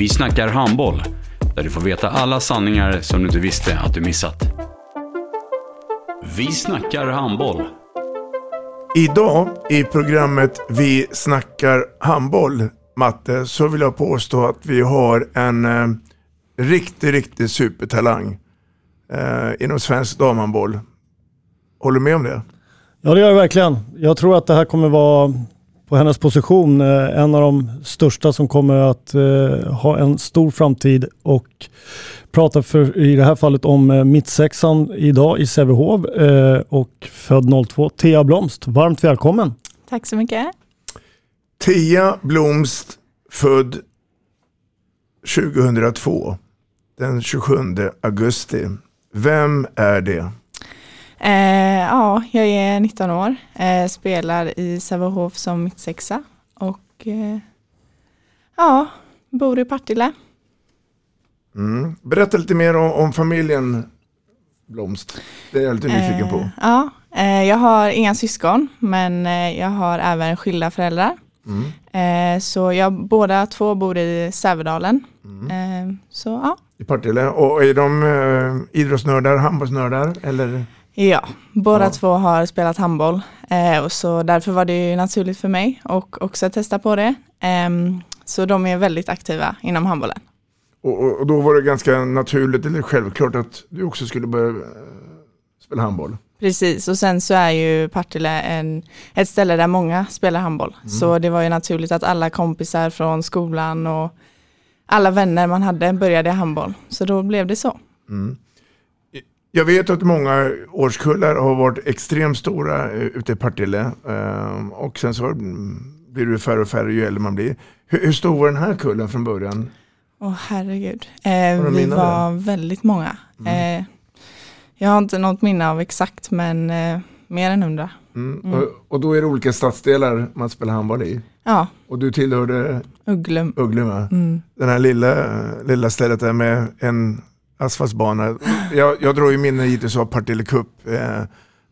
Vi snackar handboll, där du får veta alla sanningar som du inte visste att du missat. Vi snackar handboll. Idag i programmet Vi snackar handboll, Matte, så vill jag påstå att vi har en eh, riktig, riktig supertalang eh, inom svensk damhandboll. Håller du med om det? Ja det gör jag verkligen. Jag tror att det här kommer vara på hennes position eh, en av de största som kommer att eh, ha en stor framtid och prata för, i det här fallet om eh, mittsexan idag i Sävehof eh, och född 02, Thea Blomst. Varmt välkommen! Tack så mycket. Tia Blomst, född 2002, den 27 augusti. Vem är det? Eh, ja, jag är 19 år, eh, spelar i Sävehof som mittsexa och eh, ja, bor i Partille. Mm. Berätta lite mer om, om familjen Blomst. Det är jag lite nyfiken på. Eh, ja, eh, jag har inga syskon men eh, jag har även skilda föräldrar. Mm. Så jag båda två bor i Sävedalen. Mm. Så ja, I Partille. Och är de eh, idrottsnördar, handbollsnördar? Eller? Ja, båda Ja. två har spelat handboll eh, och så därför var det naturligt för mig och också att testa på det. Ehm, så de är väldigt aktiva inom handbollen. Och, och, då var det ganska naturligt eller självklart att du också skulle börja eh, spela handboll. Precis, och sen så är ju Partille en, ett ställe där många spelar handboll. Så det var ju naturligt att alla kompisar från skolan och alla vänner man hade började handboll. Så då blev det så. Mm. Jag vet att många årskullar har varit extremt stora eh, ute i Partille. Eh, och sen så mm, blir det färre och färre ju äldre man blir. Hur, stor var den här kullen från början? Åh herregud. Eh, vi var väldigt många. Eh, jag har inte något minne av exakt men eh, mer än hundra. Mm. Mm. Och, och då är det olika stadsdelar man spelar handboll i. Ja, Och du tillhörde Ugglum. Ugglum? Mm. Den här lilla, lilla stället där med en asfaltsbana. Jag, jag drar ju minne hittills av Partille Cup eh,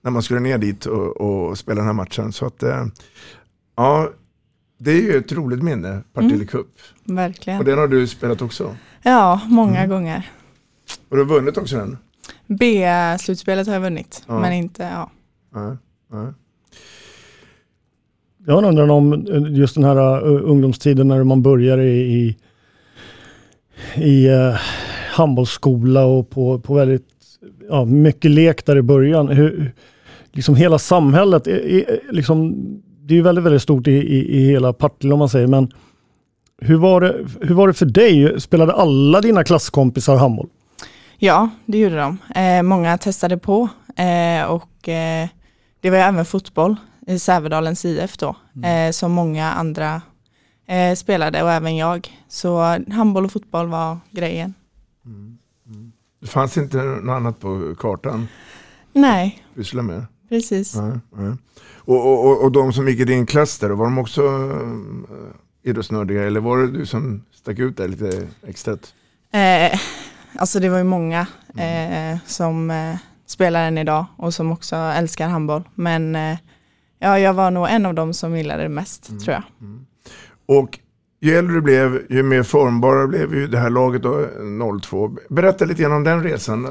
när man skulle ner dit och, och spela den här matchen. Så att, eh, ja, det är ju ett roligt minne, Partille Mm. Cup. Verkligen. Och den har du spelat också. Ja, många Mm. gånger. Och du har vunnit också den? B-slutspelet har jag vunnit, Ja. men inte, ja. Ja, ja. Jag undrar om eh, just den här uh, ungdomstiden när man börjar i, i, i uh, handbollsskola och på, på väldigt ja, mycket lek där i början. Hur, liksom hela samhället, är, är, liksom, det är ju väldigt, väldigt stort i, i, i hela Partille om man säger, men hur var, det, hur var det för dig? Spelade alla dina klasskompisar handboll? Ja, det gjorde de. Eh, många testade på eh, och eh, det var ju även fotboll i Sävedalens IF då, eh, som många andra eh, spelade och även jag. Så handboll och fotboll var grejen. Det fanns inte något annat på kartan Nej, pyssla med? precis. Nej, nej. Och, och, och, de som gick i din klass där, var de också äh, idrottsnördiga? Eller var det du som stack ut där lite extra? Eh, alltså det var ju många eh, som eh, spelar än idag och som också älskar handboll. Men eh, ja, jag var nog en av dem som gillade det mest tror jag. Och ju äldre du blev, ju mer formbara blev ju det här laget då, 02. Berätta lite grann om den resan.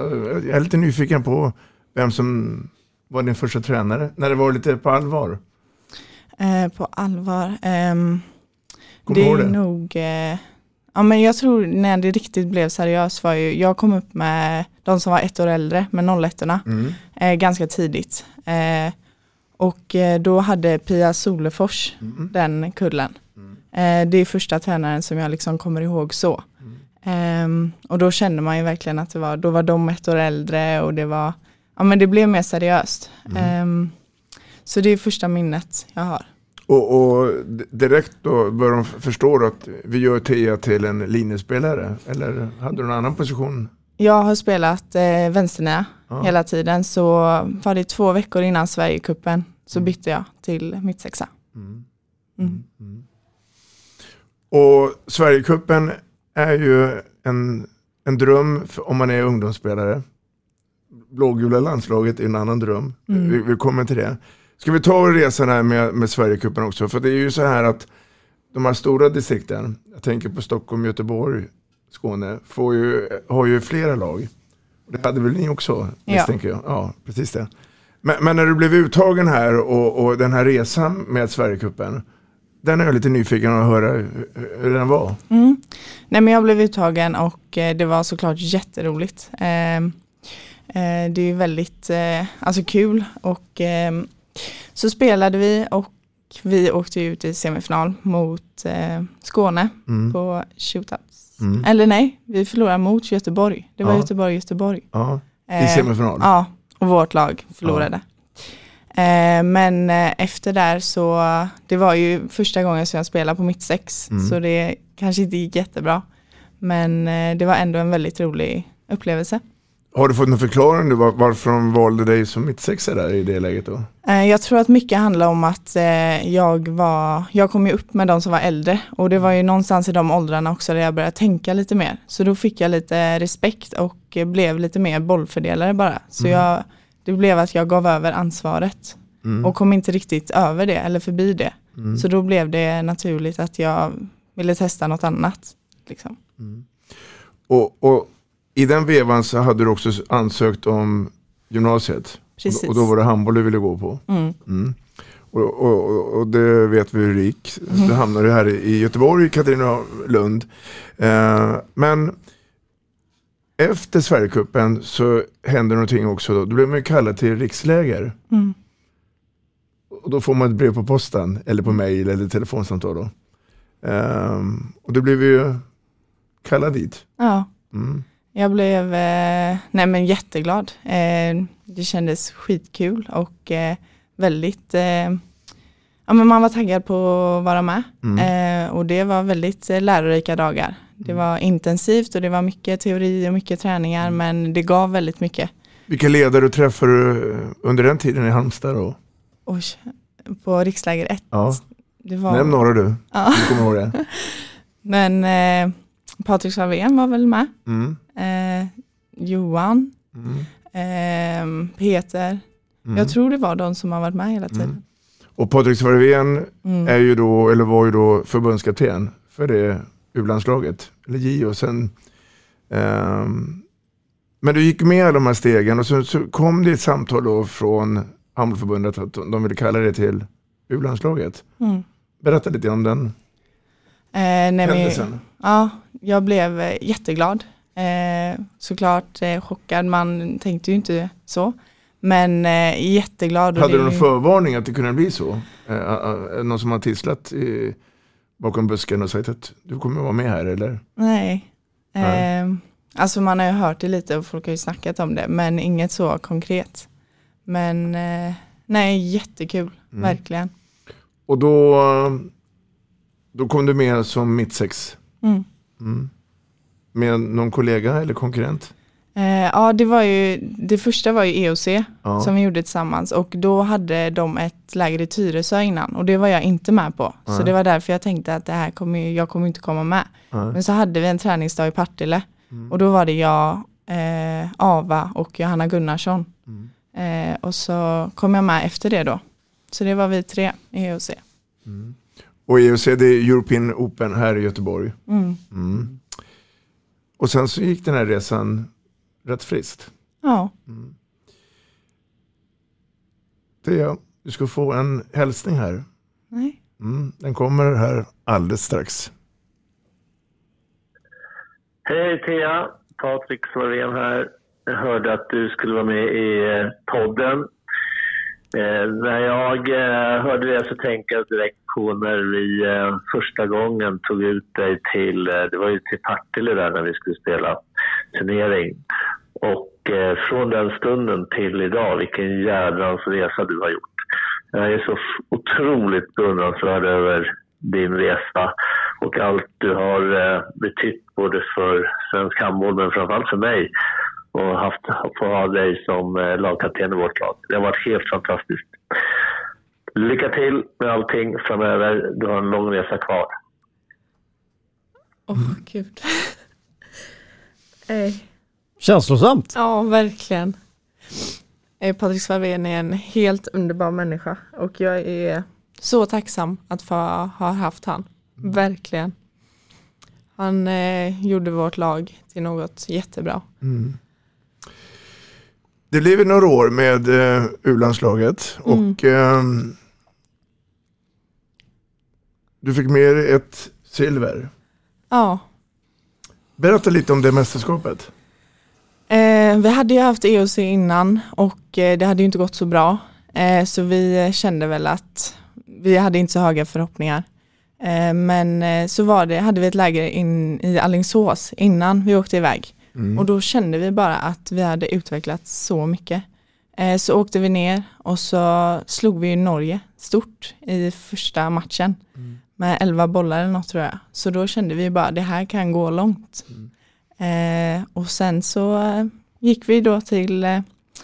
Jag är lite nyfiken på vem som var din första tränare, när det var lite på allvar. Eh, på allvar. ehm, det är det? nog, eh, Ja men jag tror när det riktigt blev seriöst var ju, jag kom upp med de som var ett år äldre med 01 Mm. eh, ganska tidigt. Eh, och eh, då hade Pia Solefors Mm. den kullen. Eh, det är första tränaren som jag liksom kommer ihåg så. Ehm, och då kände man ju verkligen att det var, då var de ett år äldre och det var, ja men det blev mer seriöst. Ehm, så det är första minnet jag har. Och, och direkt då började de förstå att vi gör Tia till en linjespelare. Eller hade du någon annan position? Jag har spelat eh, vänsternära Ja. hela tiden så var det två veckor innan Sverigecupen så bytte jag till mittsexa. Mm. Mm. Och Sverigecupen är ju en, en dröm om man är ungdomsspelare. Blågula landslaget är en annan dröm. Mm. Vi, vi kommer till det. Ska vi ta resan här med, med Sverigecupen också? För det är ju så här att de här stora distrikten, jag tänker på Stockholm, Göteborg, Skåne, får ju, har ju flera lag. Det hade väl ni också, Ja. misstänker jag. Ja, precis det. Men, men när du blev uttagen här och, och den här resan med Sverigecupen, den är jag lite nyfiken att höra hur, hur den var. Mm. Nej men jag blev uttagen och eh, det var såklart jätteroligt. Eh, eh, det är väldigt eh, alltså kul och eh, så spelade vi och vi åkte ut i semifinal mot Skåne Mm. på shootouts. Mm. Eller nej, vi förlorade mot Göteborg. Det var Ja. Göteborg-Göteborg. Ja, i Eh, semifinal. Ja, och vårt lag förlorade. Eh, men eh, efter där så, det var ju första gången som jag spelade på mitt sex, Mm. så det kanske inte gick jättebra. Men eh, det var ändå en väldigt rolig upplevelse. Har du fått någon förklaring nu var, varför de valde dig som mittsexa där i det läget då? Jag tror att mycket handlar om att jag var, jag kom ju upp med de som var äldre och det var ju någonstans i de åldrarna också där jag började tänka lite mer. Så då fick jag lite respekt och blev lite mer bollfördelare bara. Så Mm. jag, det blev att jag gav över ansvaret Mm. och kom inte riktigt över det eller förbi det. Mm. Så då blev det naturligt att jag ville testa något annat. Liksom. Och, och i den vevan så hade du också ansökt om gymnasiet. Precis. Och, då var det handboll du ville gå på. Mm. Mm. Och, och, och, det vet vi hur det gick. Mm. Du hamnade här i Göteborg, i Katrineholm. Eh, men efter Sverigecupen så hände någonting också. Då, då blev man ju kallad till riksläger. Mm. Och då får man ett brev på posten, eller på mail eller telefonsamtal. Då. Ehm, och då blev vi ju kallad dit. Ja. Mm. Jag blev eh, nej men jätteglad. Eh, det kändes skitkul och eh, väldigt, eh, ja men man var taggad på att vara med. Mm. Eh, och det var väldigt eh, lärorika dagar. Det var intensivt och det var mycket teori och mycket träningar men det gav väldigt mycket. Vilka ledare träffade du eh, under den tiden i Halmstad då? Oj, på riksläger 1. Ja. Det var, Nämn några du. Ja. Du kommer ihåg det. Men eh, Patrik Slavén var väl med. Mm. Eh, Johan, Mm. eh, Peter. Mm. Jag tror det var de som har varit med hela tiden. Mm. Och Patrik Svarvén Mm. är ju då, eller var ju då förbundskapten för det U-landslaget, eller J och sen ehm, men du gick med alla de här stegen och så, så kom det ett samtal då från Handbollförbundet att de ville kalla det till U-landslaget. Mm. Berätta lite om den Eh, händelsen. ja, jag blev eh, jätteglad. Eh, såklart eh, chockad, man tänkte ju inte så. Men eh, jätteglad. Hade du någon förvarning att det kunde bli så? Eh, eh, någon som har tisslat i, bakom busken och sagt att du kommer vara med här eller? Nej. Nej. Eh, alltså man har ju hört det lite och folk har ju snackat om det, men inget så konkret. Men eh, nej, jättekul, Mm. verkligen. Och då, då kom du med som mittsex. Mm. Mm. Med någon kollega eller konkurrent? Eh, ja, det var ju, det första var ju EOC Ja. som vi gjorde tillsammans och då hade de ett läger i Tyresö innan och det var jag inte med på. Så Nej. det var därför jag tänkte att det här kommer, jag kommer inte komma med. Nej. Men så hade vi en träningsdag i Partille Mm. och då var det jag, eh, Ava och Johanna Gunnarsson. Mm. Eh, och så kom jag med efter det då. Så det var vi tre i EOC. Mm. Och EUC det är European Open här i Göteborg. Mm. Mm. Och sen så gick den här resan rätt friskt. Ja, Mm. Thea, du ska få en hälsning här. nej. Mm. Den kommer här alldeles strax. Hej Thea, Patrik Svarén här. Jag hörde att du skulle vara med i eh, podden. Eh, när jag eh, hörde det så tänkte jag direkt på när vi eh, första gången tog ut dig till, eh, det var ju till Partille där när vi skulle spela turnering. Och eh, från den stunden till idag, vilken jädrans resa du har gjort. Jag är så otroligt beundransvärd över din resa och allt du har eh, betytt både för svensk handboll men framförallt för mig och haft, få ha dig som eh, lagkapten i vårt lag. Det har varit helt fantastiskt. Lycka till med allting framöver. Du har en lång resa kvar. Åh gud. hey. Eh, Känslosamt. Ja, verkligen. Eh, Patrik Svarvén är en helt underbar människa och jag är så tacksam att få ha haft han. Verkligen. Han eh, gjorde vårt lag till något jättebra. Mm. Det blev några år med eh, U-landslaget Mm. och ehm, du fick med dig ett silver. Ja, Berätta lite om det mästerskapet. Eh, vi hade ju haft EOC innan och eh, det hade ju inte gått så bra. Eh, så vi kände väl att vi hade inte så höga förhoppningar. Eh, men eh, så var det, hade vi ett läger in i Allingsås innan vi åkte iväg. Mm. Och då kände vi bara att vi hade utvecklats så mycket. Så åkte vi ner och så slog vi Norge stort i första matchen. Med 11 bollar eller något tror jag. Så då kände vi bara det här kan gå långt. Eh, och sen så eh, gick vi då till eh,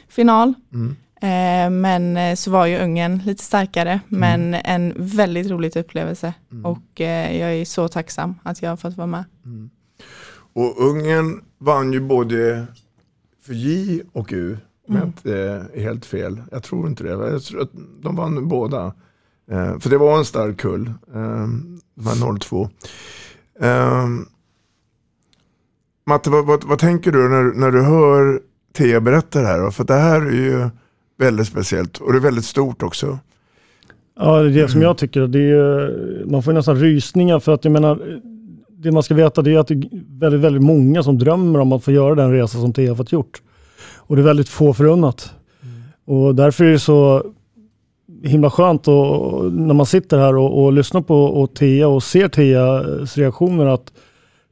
final. Mm. Eh, men eh, så var ju Ungern lite starkare. Men en väldigt rolig upplevelse. Och eh, jag är så tacksam att jag har fått vara med. Och Ungern vann ju både för J och U. Jag Mm. inte är helt fel. Jag tror inte det. Jag tror att de vann båda. För det var en stark kull. De här 02. Eh, Matte, vad, vad, vad tänker du när, när du hör Thea berätta det här? då? För det här är ju väldigt speciellt och det är väldigt stort också. Ja, det är det som jag tycker. Det är, man får nästan rysningar för att jag menar, det man ska veta det är att det är väldigt, väldigt många som drömmer om att få göra den resa som Thea har fått gjort. Och det är väldigt få förunnat. Och därför är det så himla skönt och, när man sitter här och, och lyssnar på och Thea och ser Theas reaktioner att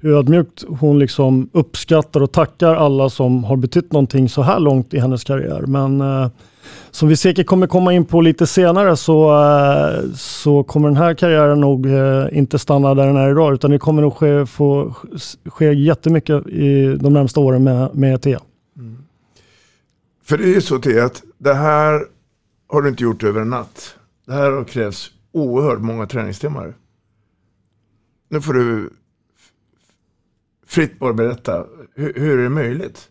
hur ödmjukt hon liksom uppskattar och tackar alla som har betytt någonting så här långt i hennes karriär. Men eh, som vi säkert kommer komma in på lite senare så, eh, så kommer den här karriären nog eh, inte stanna där den är idag utan det kommer nog ske, få, ske jättemycket i de närmsta åren med, med Thea. Mm. För det är ju så Thea att det här har du inte gjort över en natt. Det här har krävts oerhört många träningstimmar. Nu får du fritt bara berätta. Hur, hur är det möjligt?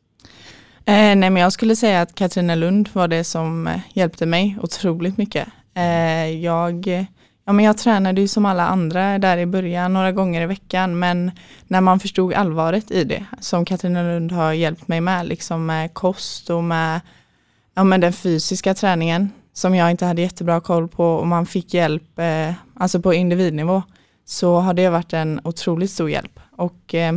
Eh, nej men jag skulle säga att Katrina Lund var det som eh, hjälpte mig otroligt mycket. Eh, jag, ja, men jag tränade ju som alla andra där i början några gånger i veckan men när man förstod allvaret i det som Katrina Lund har hjälpt mig med liksom med kost och med, ja, med den fysiska träningen som jag inte hade jättebra koll på och man fick hjälp eh, alltså på individnivå så har det varit en otroligt stor hjälp. Och eh,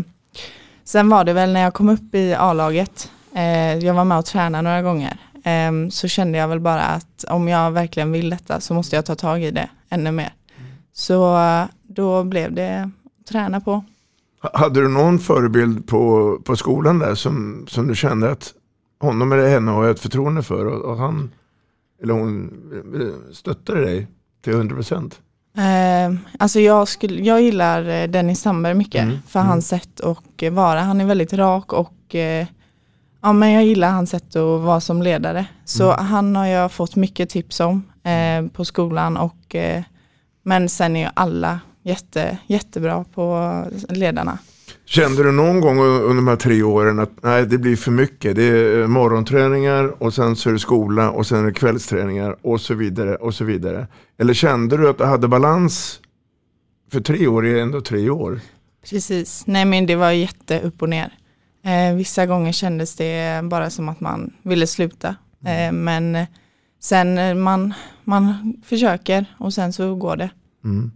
sen var det väl när jag kom upp i A-laget Eh, jag var med och tränade några gånger. Eh, så kände jag väl bara att om jag verkligen vill detta så måste jag ta tag i det ännu mer. Så eh, då blev det att träna på. Hade du någon förebild på, på skolan där som, som du kände att honom eller henne har jag ett förtroende för och, och han eller hon eh, stöttade dig till 100 procent? Eh, alltså jag, skulle, jag gillar eh, Dennis Sandberg mycket Mm, för hans sätt att vara. Han är väldigt rak och eh, ja, men jag gillar hans sätt att vara som ledare. Så han har jag fått mycket tips om eh, på skolan. Och, eh, men sen är ju alla jätte, jättebra på ledarna. Kände du någon gång under de här tre åren att nej, det blir för mycket? Det är eh, morgonträningar och sen så är det skola och sen är det kvällsträningar och så vidare och så vidare. Eller kände du att du hade balans? För tre år är ändå tre år. Precis, nej men det var jätte upp och ner. Eh, vissa gånger kändes det bara som att man ville sluta. Eh, men sen eh, man, man försöker och sen så går det. Mm.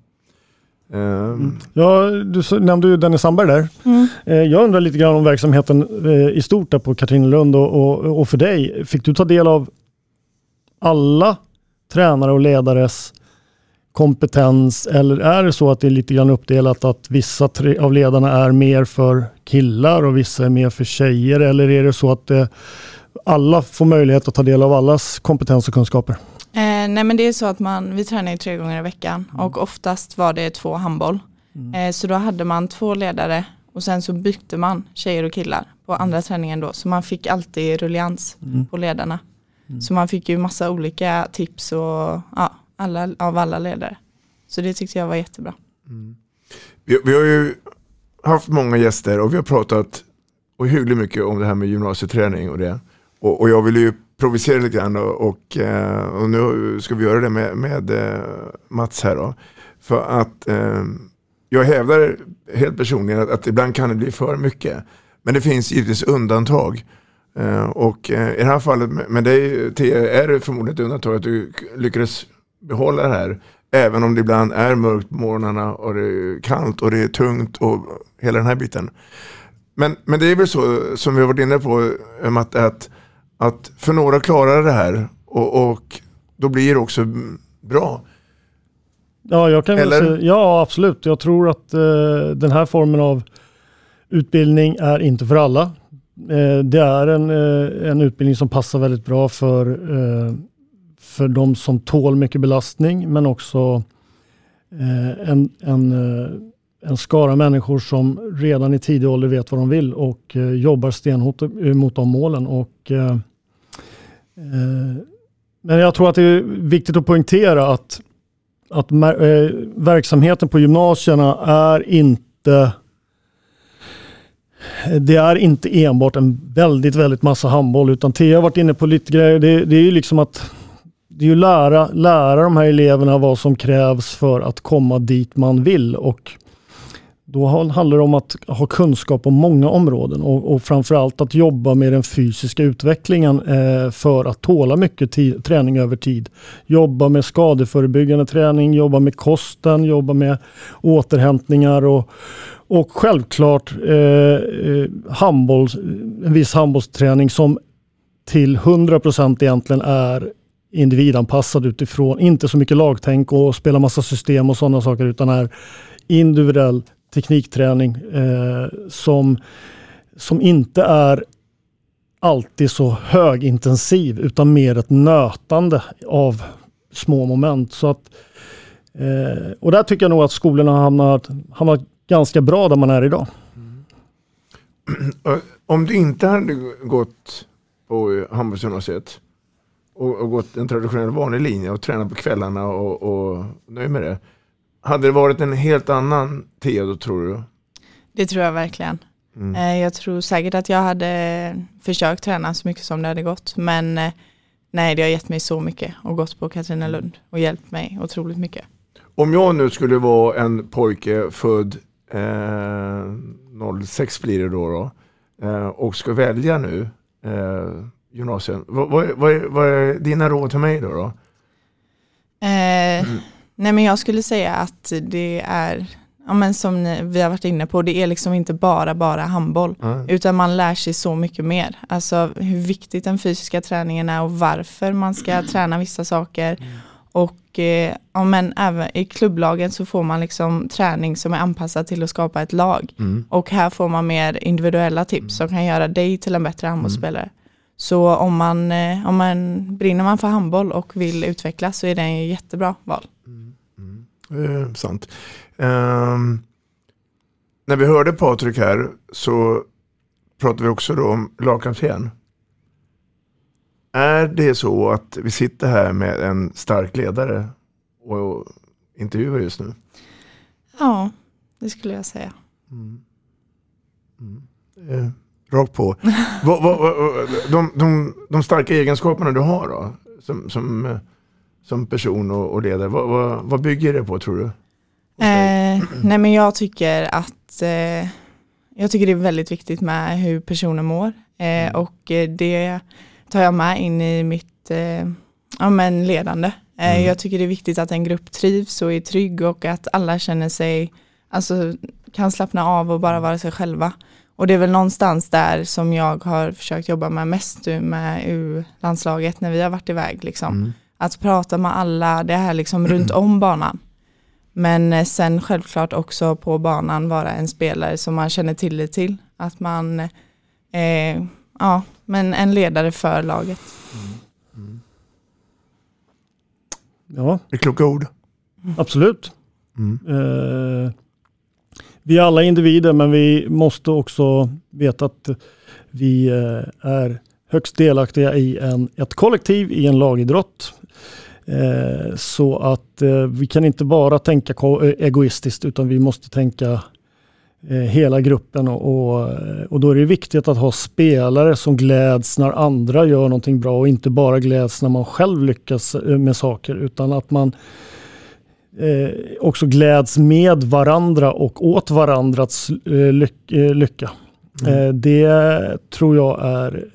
Um, Ja, du nämnde ju Dennis Sandberg där. Mm. Eh, Jag undrar lite grann om verksamheten eh, i stort där på Katrinelund och, och, och för dig. Fick du ta del av alla tränare och ledares kompetens eller är det så att det är lite grann uppdelat att vissa tre, av ledarna är mer för killar och vissa är mer för tjejer eller är det så att eh, alla får möjlighet att ta del av allas kompetens och kunskaper? Eh, nej men det är så att man, vi tränar ju tre gånger i veckan och oftast var det två handboll. Eh, så då hade man två ledare och sen så bytte man tjejer och killar på andra träningen då. Så man fick alltid rullians Mm. på ledarna. Så man fick ju massa olika tips och ja, alla, av alla ledare. Så det tyckte jag var jättebra. vi, vi har ju haft många gäster och vi har pratat ohyggligt mycket om det här med gymnasieträning och det. Och, och jag vill ju provocera lite grann och, och, eh, och nu ska vi göra det med, med eh, Mats här då. För att eh, jag hävdar helt personligen att, att ibland kan det bli för mycket. Men det finns givetvis undantag. Eh, och eh, i det här fallet med, med dig Thea, är det förmodligen ett undantag att du lyckades behålla det här. Även om det ibland är mörkt på morgnarna och det är kallt och det är tungt och hela den här biten. Men, men det är väl så som vi har varit inne på eh, Matte, att, att för några klarar det här och, och då blir det också bra. Ja, jag kan väl säga, ja absolut. Jag tror att eh, den här formen av utbildning är inte för alla. Eh, det är en, eh, en utbildning som passar väldigt bra för, eh, för de som tål mycket belastning men också eh, en, en, eh, en skara människor som redan i tidig ålder vet vad de vill och jobbar stenhårt mot de målen. Och, Eh, men jag tror att det är viktigt att poängtera att att eh, verksamheten på gymnasierna är inte det är inte enbart en väldigt, väldigt massa handboll utan Thea har varit inne på lite grejer. Det, det är ju liksom att det är ju lära, lära de här eleverna vad som krävs för att komma dit man vill och då handlar det om att ha kunskap om många områden och, och framförallt att jobba med den fysiska utvecklingen eh, för att tåla mycket träning över tid. Jobba med skadeförebyggande träning, jobba med kosten, jobba med återhämtningar och, och självklart eh, eh handboll, en viss handbollsträning som till 100% egentligen är individanpassad utifrån, inte så mycket lagtänk och spela massa system och sådana saker utan är individuell teknikträning eh, som, som inte är alltid så högintensiv utan mer ett nötande av små moment. Så att, eh, och där tycker jag nog att skolorna har hamnat, hamnat ganska bra där man är idag. Mm. Om du inte hade gått på handbollsgymnasiet och, och gått en traditionell vanlig linje och tränat på kvällarna och, och nöjd med det. Hade det varit en helt annan Thea då tror du? Det tror jag verkligen. Mm. Eh, Jag tror säkert att jag hade försökt träna så mycket som det hade gått. Men eh, nej, det har gett mig så mycket och gått på Katrinelund och hjälpt mig otroligt mycket. Om jag nu skulle vara en pojke född eh, 06 blir det då, då eh, och ska välja nu eh, gymnasiet. Vad, vad, vad, är- vad är dina råd till mig då? då? Eh, Nej men jag skulle säga att det är, ja, men som ni, vi har varit inne på, det är liksom inte bara bara handboll. Nej. Utan man lär sig så mycket mer. Alltså hur viktigt den fysiska träningen är och varför man ska träna vissa saker. Och eh, ja, men även i klubblagen så får man liksom träning som är anpassad till att skapa ett lag. Mm. Och här får man mer individuella tips som kan göra dig till en bättre handbollsspelare. Så om man, eh, om man brinner man för handboll och vill utvecklas så är det en jättebra val. Eh, sant. Ehm, när vi hörde Patrik här så pratade vi också då om lagkapten. Är det så att vi sitter här med en stark ledare och intervjuar just nu? Ja, det skulle jag säga. Eh, rakt på. vad, vad, vad, de, de, de starka egenskaperna du har då, som, som, eh, som person och, och ledare, vad, vad, vad bygger det på tror du? Eh, nej men jag tycker att eh, jag tycker det är väldigt viktigt med hur personen mår eh, och eh, det tar jag med in i mitt eh, ja, men ledande. Eh, Mm. Jag tycker det är viktigt att en grupp trivs och är trygg och att alla känner sig, alltså kan slappna av och bara vara sig själva. Och det är väl någonstans där som jag har försökt jobba med mest med U-landslaget när vi har varit iväg. Liksom. Mm. Att prata med alla, det här liksom runt om banan. Men eh, sen självklart också på banan vara en spelare som man känner tillit till. Att man, eh, ja, men en ledare för laget. Ja. Det är kloka ord. Absolut. Mm. Eh, vi är alla individer men vi måste också veta att vi eh, är högst delaktiga i en, ett kollektiv, i en lagidrott. Eh, så att eh, vi kan inte bara tänka eh, egoistiskt utan vi måste tänka hela gruppen och, och, och då är det viktigt att ha spelare som gläds när andra gör någonting bra och inte bara gläds när man själv lyckas med saker utan att man eh, också gläds med varandra och åt varandras eh, eh, lycka. Eh, det tror jag är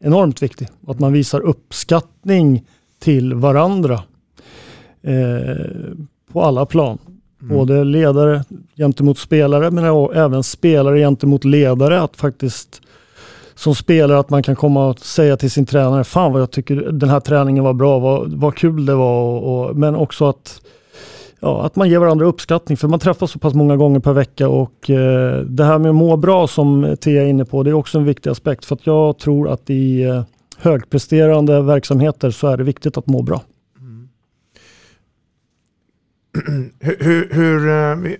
enormt viktigt. Att man visar uppskattning till varandra eh, på alla plan. Både ledare gentemot spelare men även spelare gentemot ledare. Att faktiskt som spelare att man kan komma och säga till sin tränare, fan vad jag tycker den här träningen var bra, vad, vad kul det var. Och, och, men också att, ja, att man ger varandra uppskattning för man träffas så pass många gånger per vecka och eh, det här med att må bra som Tia är inne på, det är också en viktig aspekt för att jag tror att i eh, högpresterande verksamheter så är det viktigt att må bra. Hur, hur, hur eh, vi,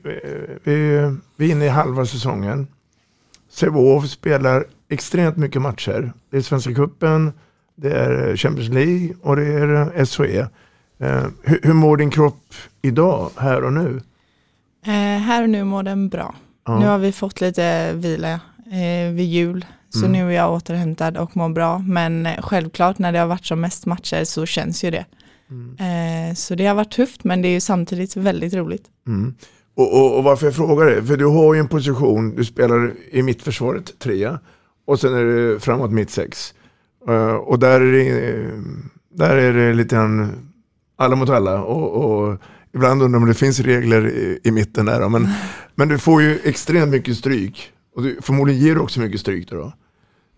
vi, vi är inne i halva säsongen. Sävehof spelar extremt mycket matcher. Det är Svenska Cupen, det är Champions League och det är eh, SHE. Eh, hur, hur mår din kropp idag, här och nu? Eh, här och nu mår den bra. Ja. Nu har vi fått lite vila eh, vid jul. Så Mm. nu är jag återhämtad och mår bra. Men eh, självklart när det har varit som mest matcher så känns ju det. Eh, så det har varit tufft men det är ju samtidigt väldigt roligt. Mm. Och, och, och varför jag frågar det, för du har ju en position, du spelar i mittförsvaret, trea, och sen är det framåt mitt sex. Eh, och där är det, där är det lite grann alla mot alla. Och, och ibland undrar man om det finns regler i, i mitten där. Men, men du får ju extremt mycket stryk. Och du, förmodligen ger du också mycket stryk då.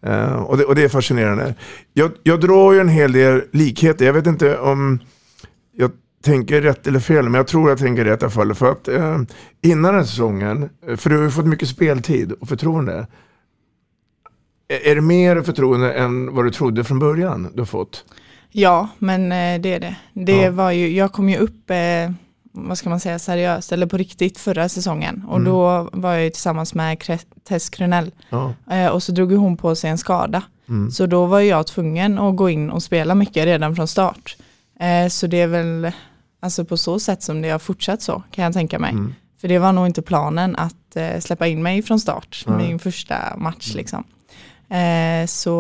Eh, och, det, och det är fascinerande. Jag, jag drar ju en hel del likheter. Jag vet inte om jag tänker rätt eller fel, men jag tror jag tänker rätt i alla fall. För att eh, innan den säsongen, eh, för du har ju fått mycket speltid och förtroende. Är, är det mer förtroende än vad du trodde från början du har fått? Ja, men det är det. Det Ja. var ju, jag kom ju upp, eh, vad ska man säga, seriöst eller på riktigt förra säsongen. Och Mm. då var jag ju tillsammans med Tess Krunell. Ja. Eh, och så drog hon på sig en skada. Mm. Så då var jag tvungen att gå in och spela mycket redan från start. Eh, så det är väl alltså på så sätt som det har fortsatt så kan jag tänka mig. Mm. För det var nog inte planen att eh, släppa in mig från start, Nej. min första match liksom. Eh, så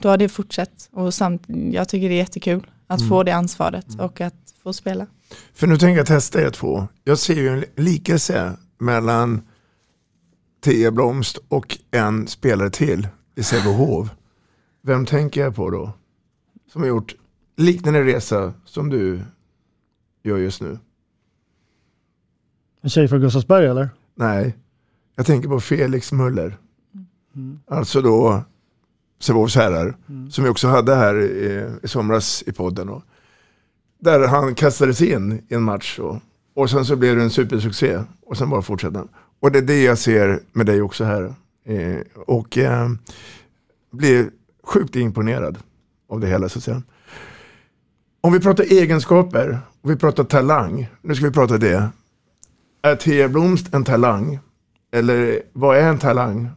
då har det fortsatt och samt, jag tycker det är jättekul att Mm. få det ansvaret och att få spela. För nu tänker jag testa er två. Jag ser ju en likelse mellan Tia Blomst och en spelare till i Sävehof. Vem tänker jag på då? Som har gjort liknande resa som du gör just nu. En tjej från Gustavsberg eller? Nej, jag tänker på Felix Muller. Mm. Alltså då Sävehofs herrar. Som vi också hade här i, i somras i podden. Och, där han kastades in i en match. Och, och sen så blev det en supersuccé. Och sen bara fortsatte. Och det är det jag ser med dig också här. Eh, och eh, blir sjukt imponerad av det hela så att säga. Om vi pratar egenskaper och vi pratar talang. Nu ska vi prata det. Är Thea Blomst en talang? Eller vad är en talang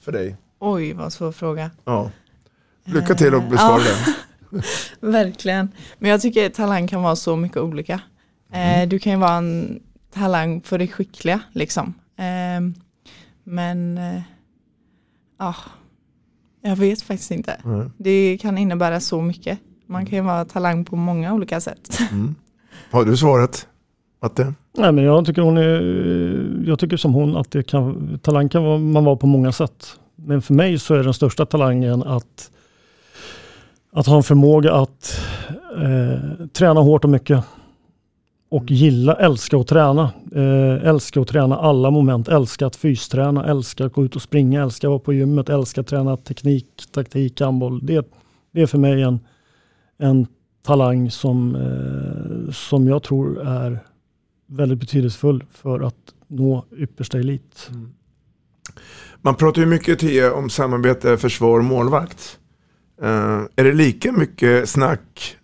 för dig? Oj, vad svår fråga. Ja. Lycka till att besvara den. Verkligen. Men jag tycker att talang kan vara så mycket olika. Eh, du kan ju vara en talang för det skickliga liksom. Eh, men eh, ja, jag vet faktiskt inte. Mm. Det kan innebära så mycket. Man kan ju vara talang på många olika sätt. Mm. Har du svarat? Matte? Nej, men jag tycker hon är, jag tycker som hon att det kan, talang kan man vara på många sätt. Men för mig så är den största talangen att, att ha en förmåga att eh, träna hårt och mycket. Och gilla, älska att träna. Eh, älska att träna alla moment. Älska att fysträna, älska att gå ut och springa, älska att vara på gymmet, älska att träna teknik, taktik, handboll. Det, det är för mig en, en talang som, eh, som jag tror är väldigt betydelsefull för att nå yppersta elit. Mm. Man pratar ju mycket Tia, om samarbete försvar målvakt. Uh, är det lika mycket snack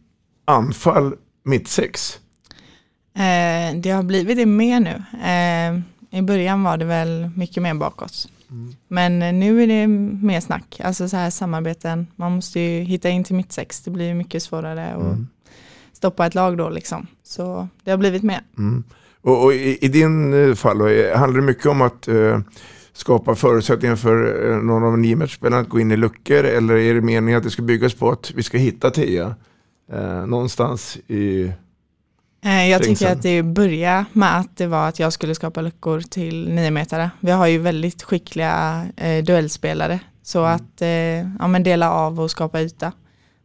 anfall mittsex? Eh, det har blivit det mer nu. Eh, I början var det väl mycket mer bakåt. Mm. Men nu är det mer snack, alltså så här samarbeten. Man måste ju hitta in till mittsex, det blir mycket svårare att mm. stoppa ett lag då liksom. Så det har blivit mer. Mm. Och, och i, i, din fall handlar det mycket om att uh, skapa förutsättningar för uh, någon av niometersspelarna att gå in i luckor eller är det meningen att det ska byggas på att vi ska hitta Tia uh, någonstans i Eh, jag tycker att det börjar med att det var att jag skulle skapa luckor till niometare. Vi har ju väldigt skickliga eh, duellspelare så mm. att eh, ja, men dela av och skapa yta.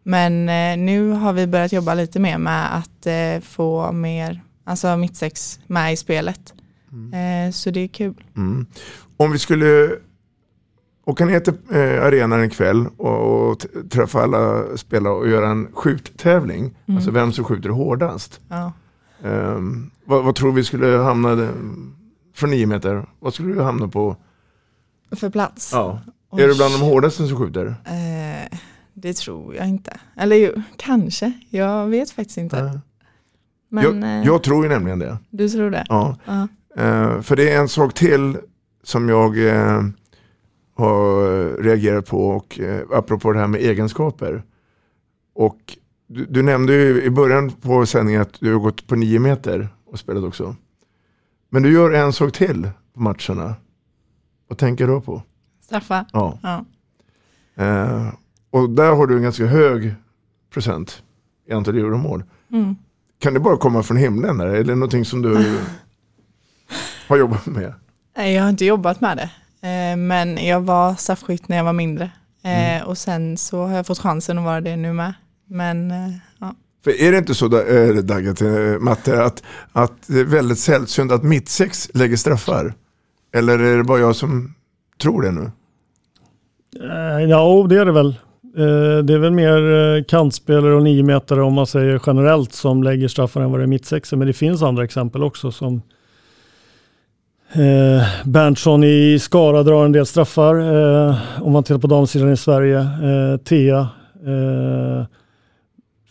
Men eh, nu har vi börjat jobba lite mer med att eh, få mer, alltså mittsex med i spelet. Mm. Eh, så det är kul. Mm. Om vi skulle åka ner till eh, arenan en kväll och, och träffa alla spelare och göra en skjuttävling. Mm. Alltså vem som skjuter hårdast. Ja. Um, vad, vad, tror vi skulle hamna från nio meter? Vad skulle du hamna på? För plats? Ja. Oj. Är du bland de hårdaste som skjuter? Uh, det tror jag inte. Eller ju, kanske. Jag vet faktiskt inte. Uh. Men, jag, uh, jag, tror ju nämligen det. Du tror det? Ja. Uh, för det är en sak till som jag har reagerat på och apropå det här med egenskaper. Och du, du, nämnde ju i början på sändningen att du har gått på nio meter och spelat också. Men du gör en sak till på matcherna. Vad tänker du på? Straffa? Ja. ja. Eh, och där har du en ganska hög procent i antal gjorda mål. Mm. Kan det bara komma från himlen? Eller är det någonting som du har jobbat med? Nej, jag har inte jobbat med det. Eh, men jag var straffskytt när jag var mindre. Eh, mm. Och sen så har jag fått chansen att vara det nu med. Men eh, ja. För är det inte så, Dagge, eh, Matte, att, att det är väldigt sällsynt att mittsex lägger straffar? Eller är det bara jag som tror det nu? Ja, det är det väl. Det är väl mer kantspelare och niometare om man säger generellt som lägger straffar än vad det är mittsexer. Men det finns andra exempel också som eh, Berntsson i Skara drar en del straffar. Eh, om man tittar på damsidan i Sverige. Eh, Tea. Eh,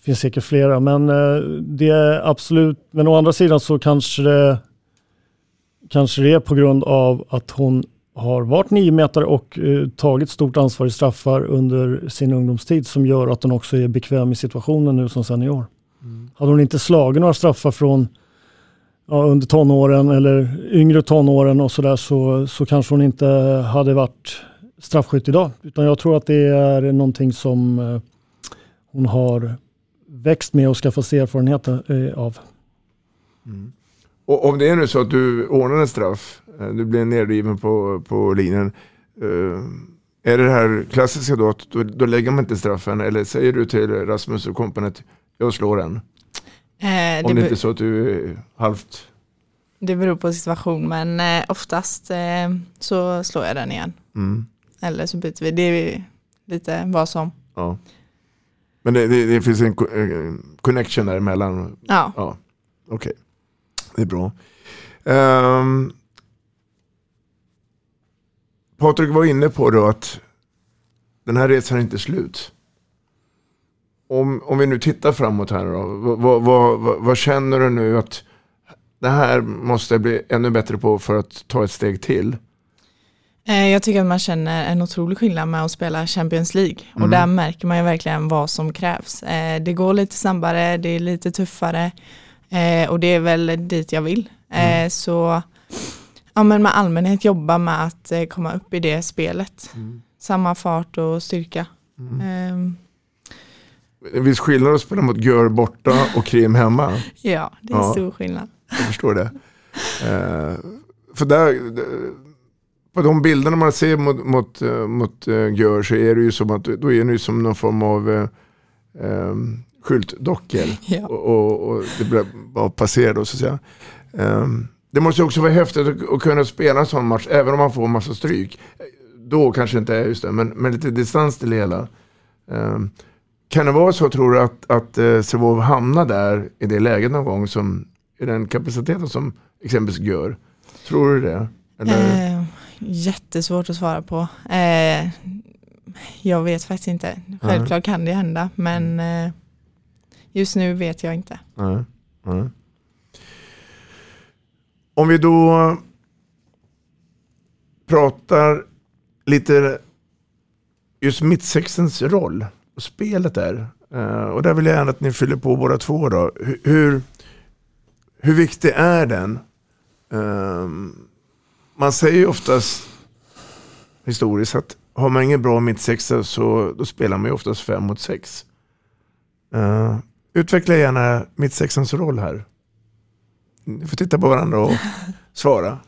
finns säkert flera, men eh, det är absolut, men å andra sidan så kanske det, kanske det är på grund av att hon har varit nio meter och eh, tagit stort ansvar i straffar under sin ungdomstid som gör att hon också är bekväm i situationen nu som senior. Mm. Hade hon inte slagit några straffar från ja, under tonåren eller yngre tonåren och sådär så, så kanske hon inte hade varit straffskytt idag. Utan jag tror att det är någonting som eh, hon har växt med och skaffat sig erfarenhet eh, av. Mm. Och om det är nu så att du ordnar en straff, eh, du blir nedriven på, på linjen. Är det det här klassiska då att då, då, lägger man inte straffen eller säger du till Rasmus och kompanet, jag slår den? Eh, om det, inte är så att du är halvt det beror på situation men eh, oftast eh, så slår jag den igen. Mm. Eller så byter vi. Det är lite vad som. Ja. Men det, det, det finns en connection däremellan? Ja. ja. Okej, okay. det är bra. Um, Patrik var inne på då att den här resan är inte slut. Om, om vi nu tittar framåt här då, vad, vad, vad, vad känner du nu att det här måste jag bli ännu bättre på för att ta ett steg till? Eh, jag tycker att man känner en otrolig skillnad med att spela Champions League och mm. där märker man ju verkligen vad som krävs. Eh, det går lite snabbare, det är lite tuffare eh, och det är väl dit jag vill. Mm. Så ja, men med allmänhet jobba med att komma upp i det spelet. Mm. Samma fart och styrka. Mm. En viss skillnad att spela mot Gör borta och Krim hemma. ja, det är ja, stor skillnad. Jag förstår det. för där, på de bilderna man ser mot, mot, eh, mot uh, Gör så är det ju som att då är det ju som någon form av uh, eh, skyltdockor. Ja. Och, och, och det bara passera då så att säga. Eh, det måste också vara häftigt att, kunna spela en sån match, även om man får massa stryk. Då kanske inte är just det, men med lite distans till det hela. Eh, kan det vara så tror du att, att eh, Sävehof hamnar där i det läget någon gång som i den kapaciteten som exempelvis gör? Tror du det? Eller? Eh, jättesvårt att svara på. Eh, jag vet faktiskt inte. Självklart kan det hända men eh, just nu vet jag inte. Nej, nej. Om vi då pratar lite just mittsexens roll spelet där. Eh, och där vill jag gärna att ni fyller på båda två då. Hur, hur, hur viktig är den? Ehm, man säger ju oftast historiskt att har man ingen bra mittsexa så då spelar man ju oftast fem mot sex. Uh, utveckla gärna mittsexans roll här. Ni får titta på varandra och svara.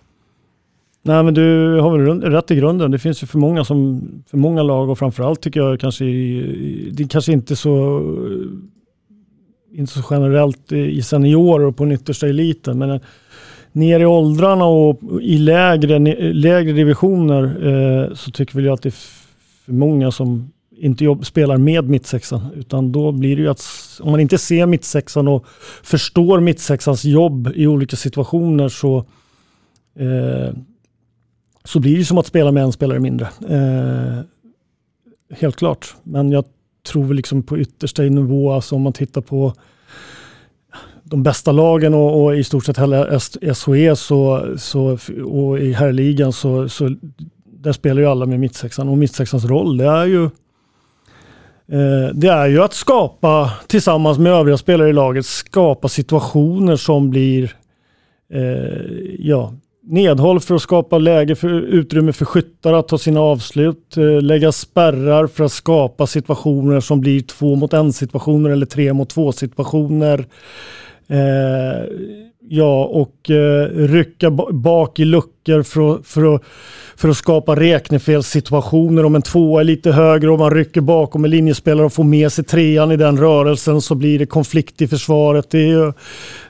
Nej men du har väl rätt i grunden. Det finns ju för många, som, för många lag och framförallt tycker jag kanske i, det är kanske inte så inte så generellt i seniorer och på den yttersta eliten. Men eh, ner i åldrarna och i lägre, lägre divisioner eh, så tycker väl jag att det är för många som inte jobb, spelar med mittsexan. Utan då blir det ju att om man inte ser mittsexan och förstår mittsexans jobb i olika situationer så, eh, så blir det som att spela med en spelare mindre. Eh, helt klart. Men jag tror liksom på yttersta nivå, alltså om man tittar på de bästa lagen och, och, i stort sett hela SHE så, så, och i herrligan så, så där spelar ju alla med mittsexan och mittsexans roll det är ju eh, det är ju att skapa tillsammans med övriga spelare i laget skapa situationer som blir eh, ja, nedhåll för att skapa läge för utrymme för skyttar att ta sina avslut, eh, lägga spärrar för att skapa situationer som blir två mot en situationer eller tre mot två situationer. Eh, ja, och eh, rycka bak i luckor för att, för att, för att skapa räknefelsituationer. Om en tvåa är lite högre och man rycker bakom en linjespelare och får med sig trean i den rörelsen så blir det konflikt i försvaret. Det är,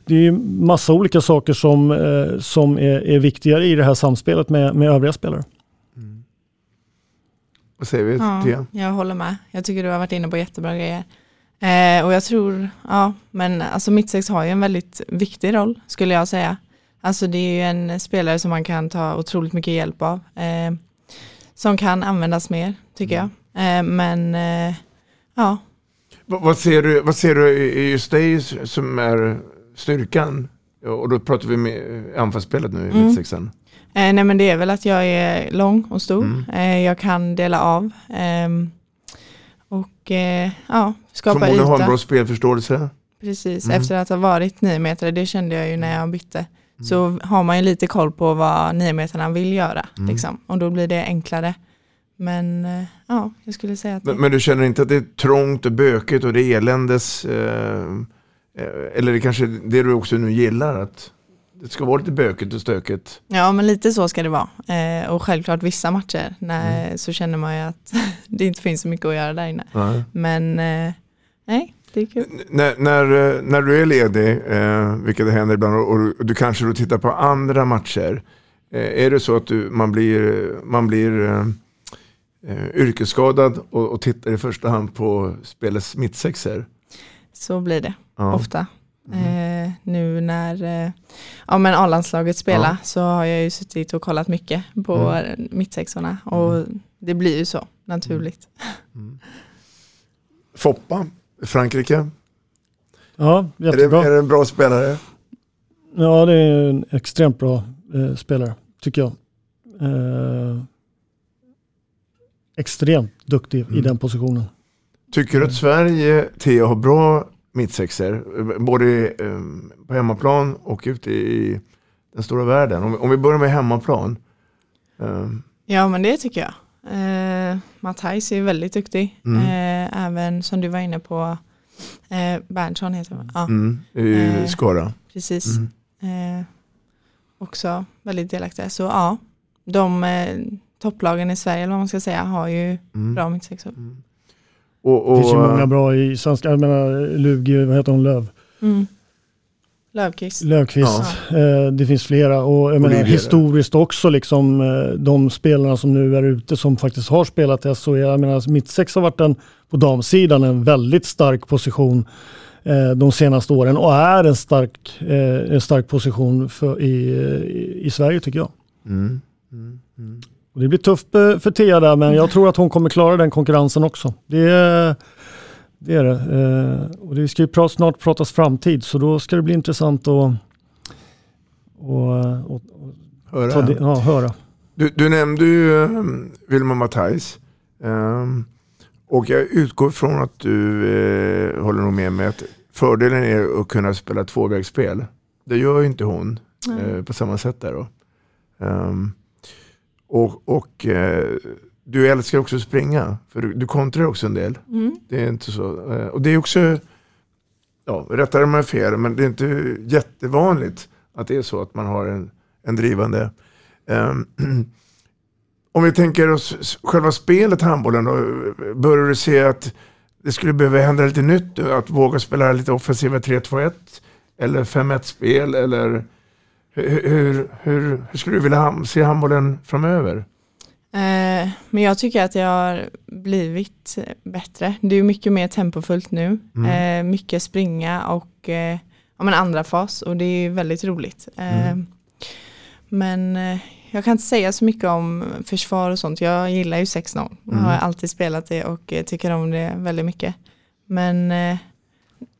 det är massa olika saker som, eh, som är, är viktigare i det här samspelet med, med övriga spelare. Mm. Vad säger vi? Ja, jag håller med. Jag tycker du har varit inne på jättebra grejer. Eh, och jag tror, ja, men alltså mittsex har ju en väldigt viktig roll skulle jag säga. Alltså det är ju en spelare som man kan ta otroligt mycket hjälp av. Eh, som kan användas mer tycker jag. Eh, men eh, ja. Vad, vad, ser du, vad ser du i just dig som är styrkan? Och då pratar vi med anfallsspelet nu i mm. mittsexan. Eh, nej men det är väl att jag är lång och stor. Mm. Eh, jag kan dela av. Och eh, ja, skapa yta. Förmodligen ha en bra spelförståelse. Precis, mm. efter att ha varit nio meter, det kände jag ju när jag bytte. Mm. Så har man ju lite koll på vad nio meterna vill göra. Mm. Liksom. Och då blir det enklare. Men eh, ja, jag skulle säga att... Men, men, du känner inte att det är trångt och bökigt och det är eländes? Eh, eh eller det kanske det du också nu gillar? att det ska vara lite bökigt och stökigt. Ja, men lite så ska det vara. Eh, och självklart vissa matcher när, mm. så känner man ju att det inte finns så mycket att göra där inne. Nej. Men eh, nej, det är kul. N när, när, eh, när du är ledig, eh, vilket det händer ibland, och, och du kanske då tittar på andra matcher. Eh, är det så att du, man blir, man blir eh yrkesskadad och, och tittar i första hand på spelets mittsexer? Så blir det ja. ofta. Mm. Eh, nu när eh, ja, men A-landslaget spelar ja. så har jag ju suttit och kollat mycket på mm. mittsexorna och mm. det blir ju så naturligt. Mm. Foppa, Frankrike. Ja, jättebra. Är det, är det en bra spelare? Ja, det är en extremt bra eh, spelare tycker jag. Eh, extremt duktig i mm. den positionen. Tycker du att Sverige, Theo, har bra mittsexer. Både eh, på hemmaplan och ute i den stora världen. Om, om vi börjar med hemmaplan. Eh. Ja men det tycker jag. Eh, Matthijs är väldigt duktig. Mm. Eh, även som du var inne på eh, Berntsson heter han ja. Mm, I eh, Skara. Precis. Mm. Eh, också väldigt delaktiga. Så ja, de eh, topplagen i Sverige eller vad man ska säga har ju mm. bra mittsexor. Mm. Och, och, det finns ju många bra i svenska, jag menar Lugi, vad heter hon, Löv? Mm. Lövqvist. Lövqvist. Eh, det finns flera och jag menar, historiskt också liksom eh, de spelarna som nu är ute som faktiskt har spelat i SHE. Jag menar mittsex har varit en, på damsidan en väldigt stark position eh, de senaste åren och är en stark, eh, en stark position för, i, i, i Sverige tycker jag. Mm. Mm. Mm. Det blir tufft eh, för Thea där men jag tror att hon kommer klara den konkurrensen också. Det är det. Är det. Eh, och det ska ju snart pratas framtid så då ska det bli intressant att och, och, Höra. ta ja, höra. Du, du nämnde ju um, Vilma Matthijs. Ehm, och jag utgår från att du eh, håller nog med mig att fördelen är att kunna spela tvåvägsspel. Det gör ju inte hon eh, på samma sätt där då. Ehm, och och eh, du älskar också att springa, för du, du kontrar också en del. Mm. Det är inte så. eh, och det är också, ja, rättare mig fel, men det är inte jättevanligt att det är så att man har en, en drivande. Ehm, om vi tänker oss själva spelet handbollen då, börjar du se att det skulle behöva hända lite nytt? Att våga spela lite offensiva 3-2-1 eller 5-1-spel eller hur, hur, hur, hur skulle du vilja se handbollen framöver? Eh, men jag tycker att det har blivit bättre. Det är mycket mer tempofullt nu. Mm. Eh, mycket springa och eh, ja, men andra fas och det är väldigt roligt. Eh, Mm. Men eh, jag kan inte säga så mycket om försvar och sånt. Jag gillar ju 6-0. Jag har Mm. alltid spelat det och eh, tycker om det väldigt mycket. Men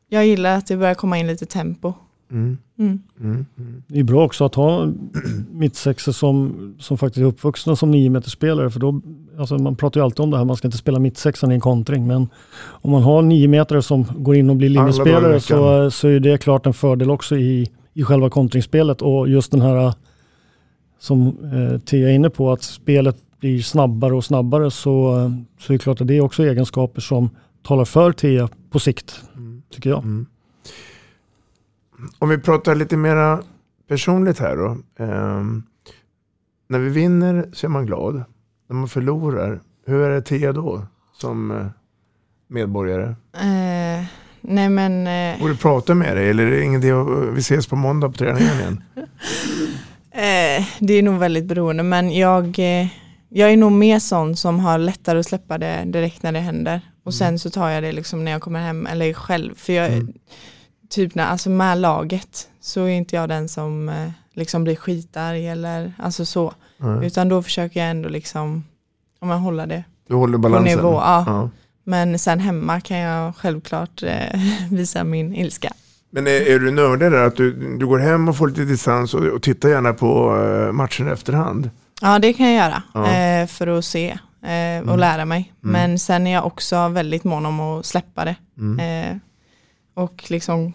jag gillar att det börjar komma in lite tempo. Mm. Mm. Mm. Mm. Det är bra också att ha mittsexor som, som faktiskt är uppvuxna som nio meter spelare för då, alltså man pratar ju alltid om det här, man ska inte spela mittsexan i en kontring, men om man har nio meter som går in och blir linjespelare så, så är det klart en fördel också i, i själva kontringsspelet och just den här som eh, Tia är inne på, att spelet blir snabbare och snabbare så, så är det klart att det är också egenskaper som talar för Tia på sikt, tycker jag. Mm. Om vi pratar lite mera personligt här då. Ehm, när vi vinner så är man glad. När man förlorar, hur är det Tia då? Som eh, medborgare. Eh, nej men eh, Borde prata med dig eller är det ingen idé att vi ses på måndag på träningen igen? Eh, det är nog väldigt beroende men jag, eh, jag är nog mer sån som har lättare att släppa det direkt när det händer. Och sen så tar jag det liksom när jag kommer hem eller själv. För jag, Mm. Typ när, alltså med laget så är inte jag den som eh, liksom blir skitarg eller alltså så. Nej. Utan då försöker jag ändå liksom, om man håller det Du håller på balansen? nivå. Ja. Ja. Men sen hemma kan jag självklart eh, visa min ilska. Men är, är du nördig där att du, du går hem och får lite distans och, och tittar gärna på eh, matchen i efterhand? Ja det kan jag göra Ja. eh, för att se eh, och Mm. lära mig. Mm. Men sen är jag också väldigt mån om att släppa det Mm. eh, och liksom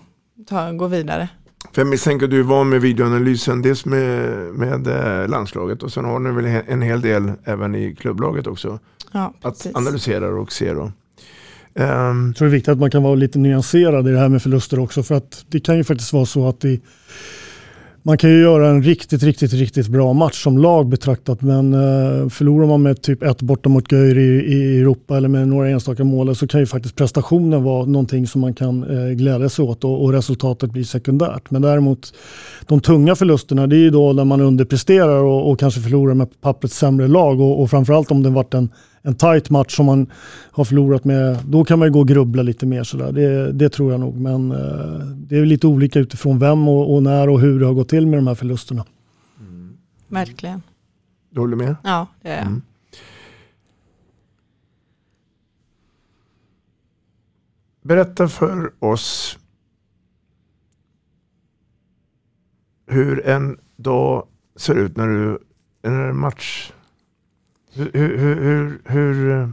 ta, gå vidare. För jag misstänker att du är van med videoanalysen, dels med, med eh, landslaget och sen har ni väl en hel del även i klubblaget också. Ja, Att analysera och se då. Ehm, Jag tror det är viktigt att man kan vara lite nyanserad i det här med förluster också. För att det kan ju faktiskt vara så att det, man kan ju göra en riktigt, riktigt, riktigt bra match som lag betraktat. Men eh, förlorar man med typ ett borta mot Göyr i, i Europa eller med några enstaka mål så kan ju faktiskt prestationen vara någonting som man kan eh, glädja sig åt och, och resultatet blir sekundärt. Men däremot de tunga förlusterna det är ju då när man underpresterar och, och kanske förlorar med pappret sämre lag och, och framförallt om det varit en, en tight match som man har förlorat med, då kan man ju gå och grubbla lite mer sådär. Det, det tror jag nog. Men eh, det är lite olika utifrån vem och, och när och hur det har gått till med de här förlusterna. Verkligen. du håller med? Ja, det är jag. Mm. Berätta för oss hur en dag ser ut när du, när en match, hur, hur, hur, hur, eh,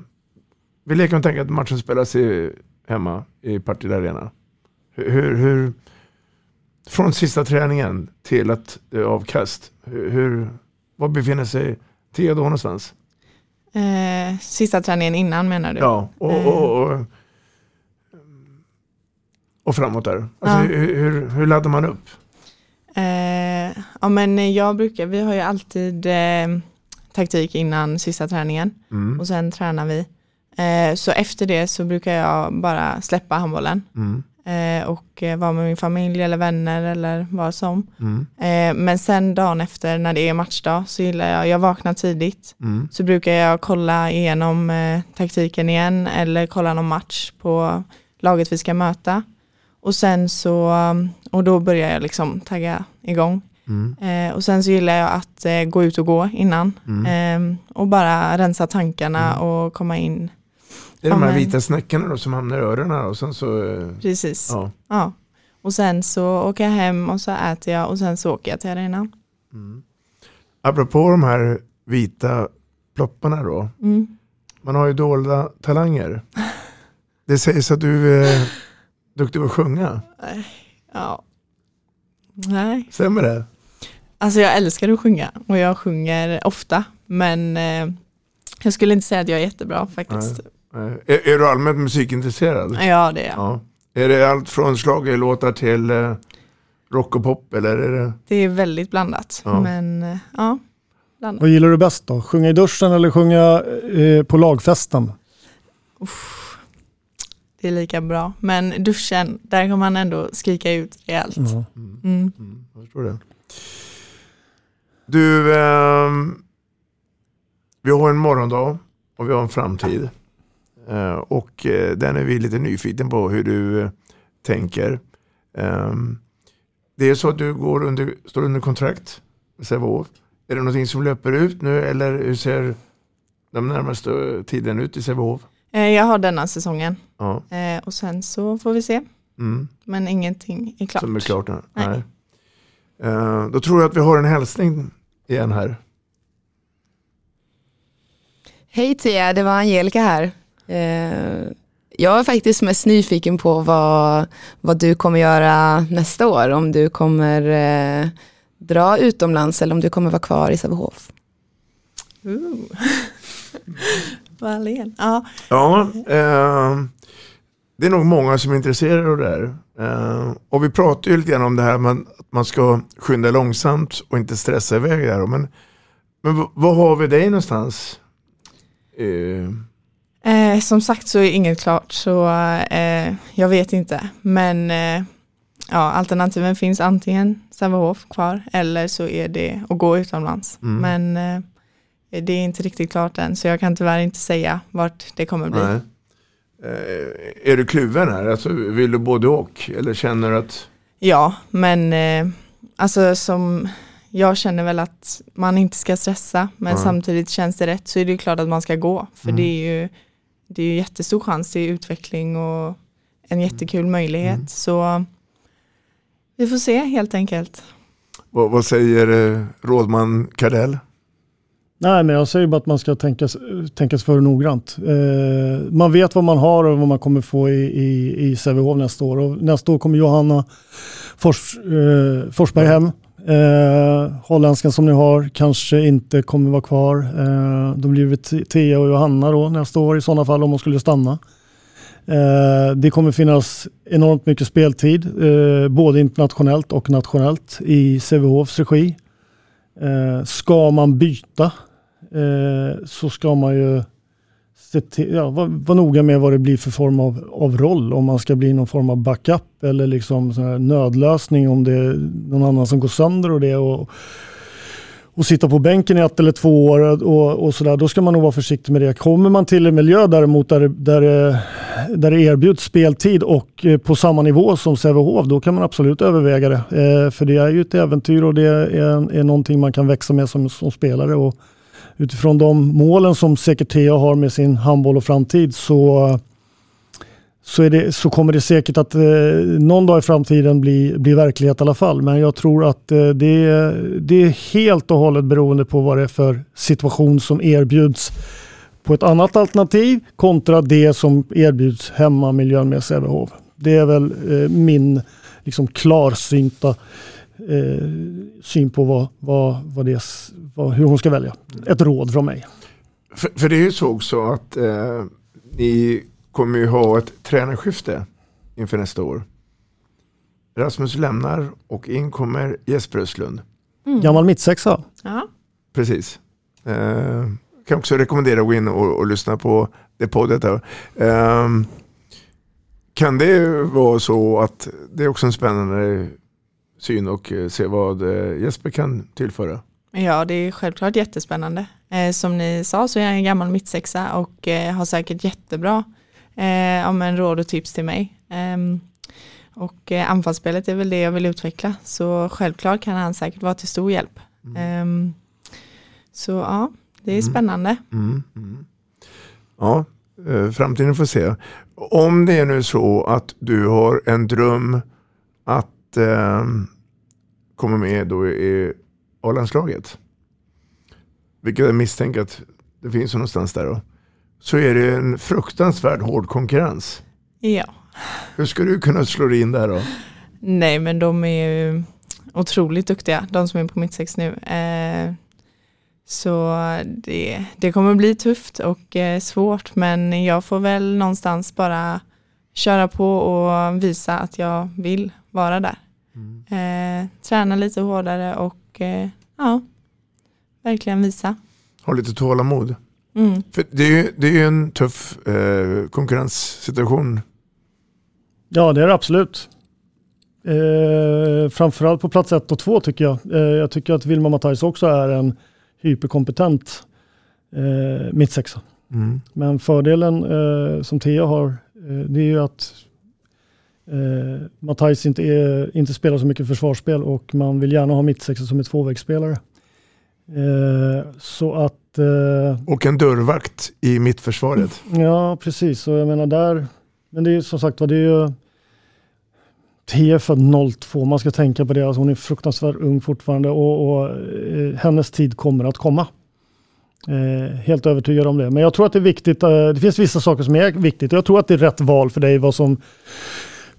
vi leker och tänker att matchen spelas i, hemma i Partille Arena. Hur, hur, från sista träningen till att det är avkast, hur, var befinner sig Thea då någonstans? Eh, sista träningen innan menar du? Ja, och, och, och, och framåt där. Alltså, Ja. hur, hur, hur laddar man upp? Eh, ja men jag brukar, vi har ju alltid eh, taktik innan sista träningen Mm. och sen tränar vi. Eh, så efter det så brukar jag bara släppa handbollen. Mm. Eh, och eh, vara med min familj eller vänner eller vad som. Mm. Eh, men sen dagen efter när det är matchdag så gillar jag, jag vaknar tidigt. Mm. Så brukar jag kolla igenom eh, taktiken igen eller kolla någon match på laget vi ska möta. Och sen så, och då börjar jag liksom tagga igång. Mm. Eh, och sen så gillar jag att eh, gå ut och gå innan. Mm. Eh, och bara rensa tankarna och komma in. Det är de Ja, här men- vita snäckorna då som hamnar i öronen och sen så... eh, Precis. Ja. Ja. Och sen så åker jag hem och så äter jag och sen så åker jag till arenan. Apropå de här vita plopparna då. Mm. Man har ju dolda talanger. Det sägs att du är duktig på att sjunga. Ja. Nej. Stämmer det? Alltså jag älskar att sjunga och jag sjunger ofta. Men eh, jag skulle inte säga att jag är jättebra faktiskt. Nej. Är, är du allmänt musikintresserad? Ja det är jag. Ja. Är det allt från schlagerlåtar till eh, rock och pop eller är det? Det är väldigt blandat. Ja. Men eh, ja, blandat. Vad gillar du bäst då? Sjunga i duschen eller sjunga eh, på lagfesten? Det är lika bra. Men duschen, där kan man ändå skrika ut rejält. Ja. Mm. Jag förstår det. Du, ehm, vi har en morgondag och vi har en framtid. Eh, och eh, den är vi lite nyfiken på hur du eh, tänker. Ehm, det är så att du går under, står under kontrakt med Sävehof. Är det någonting som löper ut nu eller hur ser de närmaste tiden ut i Sävehof? Eh, Jag har denna säsongen. Ja. Eh, och sen så får vi se. Mm. Men ingenting är klart. Som är klart nu? Nej. Nej. Eh, då tror jag att vi har en hälsning igen här. Hej Tia, det var Angelica här. Eh, jag är faktiskt mest nyfiken på vad, vad du kommer göra nästa år. Om du kommer eh, dra utomlands eller om du kommer vara kvar i Sävehof. Ja. Ja, eh, det är nog många som är intresserade av det här. Eh, och vi pratar ju lite grann om det här med att man ska skynda långsamt och inte stressa iväg där. Men, men vad har vi dig någonstans? Eh, Eh, som sagt så är inget klart så eh, jag vet inte. Men eh, ja, alternativen finns antingen Sävehof kvar eller så är det att gå utomlands. Mm. Men eh, det är inte riktigt klart än så jag kan tyvärr inte säga vart det kommer bli. nej. Eh, är du kluven här? Alltså, vill du både och? Eller känner du att... Ja, men eh, alltså som jag känner väl att man inte ska stressa men Ja. samtidigt känns det rätt så är det ju klart att man ska gå för Mm. det är ju det är ju jättestor chans till utveckling och en jättekul möjlighet Mm. så vi får se helt enkelt. Vad, vad säger eh, rådman Kardell? Nej, men jag säger bara att man ska tänka, tänka sig för noggrant. Eh, man vet vad man har och vad man kommer få i, i, i Sävehof nästa år. Och nästa år kommer Johanna Fors, eh, Forsberg hem. Eh, holländskan som ni har kanske inte kommer vara kvar. Eh, då blir det Thea och Johanna då nästa år i sådana fall om hon skulle stanna. Eh, det kommer finnas enormt mycket speltid, eh, både internationellt och nationellt i Sävehofs regi. Eh, ska man byta eh, så ska man ju till, ja, vara var noga med vad det blir för form av, av roll. Om man ska bli någon form av backup eller liksom sån här nödlösning om det är någon annan som går sönder och det. Och, och sitta på bänken i ett eller två år och, och sådär, då ska man nog vara försiktig med det. Kommer man till en miljö däremot där, det- där, där det erbjuds speltid och eh, på samma nivå som Sävehof, då kan man absolut överväga det. Eh, för det är ju ett äventyr och det är, är någonting man kan växa med som, som spelare. Och utifrån de målen som säkert Thea har med sin handboll och framtid så så, är det, så kommer det säkert att eh, någon dag i framtiden bli, bli verklighet i alla fall. Men jag tror att eh, det, det är helt och hållet beroende på vad det är för situation som erbjuds på ett annat alternativ kontra det som erbjuds hemma miljön med Sävehof. Det är väl eh, min liksom klarsynta eh, syn på vad, vad, vad det, vad, hur hon ska välja. Ett råd från mig. För, för det är ju så också att eh, ni kommer ju ha ett tränarskifte inför nästa år. Rasmus lämnar och in kommer Jesper Östlund. Mm. Gammal mittsexa. Ja. Precis. Eh, kan också rekommendera att gå in och, och lyssna på det poddet. Här. Ehm, kan det vara så att det är också en spännande syn och eh, se vad eh, Jesper kan tillföra? Ja, det är självklart jättespännande. Eh, som ni sa så är jag en gammal mittsexa och har säkert jättebra om en råd och tips till mig. Ehm, och anfallsspelet är väl det jag vill utveckla, så självklart kan han säkert vara till stor hjälp. Ehm, så ja, det är Mm. spännande. Mm, mm. Ja, framtiden får se. Om det är nu så att du har en dröm att eh, komma med då i A-landslaget, vilket jag misstänker att det finns någonstans där då, så är det en fruktansvärd hård konkurrens. Ja. Hur ska du kunna slå dig in där då? Nej, men de är ju otroligt duktiga, de som är på mittsex nu. Eh, så det, det kommer bli tufft och eh, svårt, men jag får väl någonstans bara köra på och visa att jag vill vara där. Eh, träna lite hårdare och eh, ja, verkligen visa. Ha lite tålamod. Mm. För det är ju, det är ju en tuff eh, konkurrenssituation. Ja, det är det absolut. Eh, framförallt på plats ett och två tycker jag. Eh, jag tycker att Vilma Matthijs också är en hyperkompetent eh, mittsexa. Mm. Men fördelen eh, som Thea har, eh, det är ju att eh, Matthijs inte, är, inte spelar så mycket försvarsspel och man vill gärna ha mittsexa som är tvåvägsspelare. Eh, så att... Eh, Och en dörrvakt i mittförsvaret. Ja, precis. Och jag menar där, men det är som sagt vad det är ju är född 02, man ska tänka på det. Alltså hon är fruktansvärt ung fortfarande och, och eh, hennes tid kommer att komma. Eh, helt övertygad om det. Men jag tror att det är viktigt, eh, det finns vissa saker som är viktigt. Jag tror att det är rätt val för dig vad som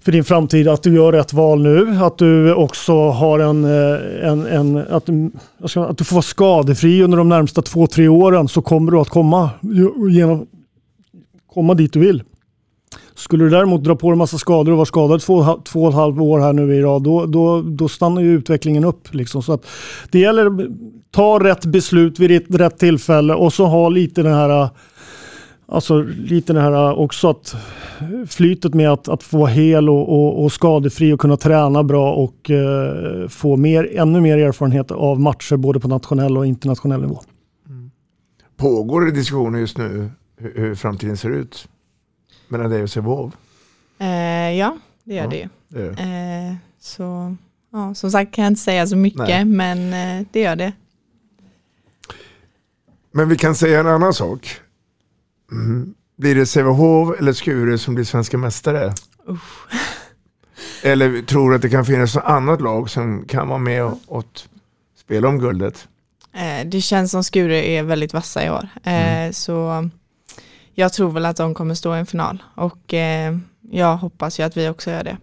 för din framtid att du gör rätt val nu. Att du också har en, eh, en, en att, mm, du- jag ska- att du får vara skadefri under de närmsta två, tre åren så kommer du att komma, genom, komma dit du vill. Skulle du däremot dra på dig massa skador och vara skadad två, och två och ett halvt år här nu i rad, då, då, då stannar ju utvecklingen upp. Liksom. Så att det gäller att ta rätt beslut vid rätt tillfälle och så ha lite den här Alltså lite det här också att flytet med att, att få hel och, och, och skadefri och kunna träna bra och eh, få mer, ännu mer erfarenhet av matcher både på nationell och internationell nivå. Pågår det diskussioner just nu hur, hur framtiden ser ut mellan dig och Sävehof? Eh, ja, det gör Ja, det ju. det gör Eh, så ja, som sagt kan jag inte säga så mycket, Nej. men eh, det gör det. Men vi kan säga en annan sak. Mm. Blir det Sävehof eller Skure som blir svenska mästare? Eller tror du att det kan finnas något annat lag som kan vara med och, och spela om guldet? Eh, det känns som Skure är väldigt vassa i år. Eh, Så jag tror väl att de kommer stå i en final och eh, jag hoppas ju att vi också gör det.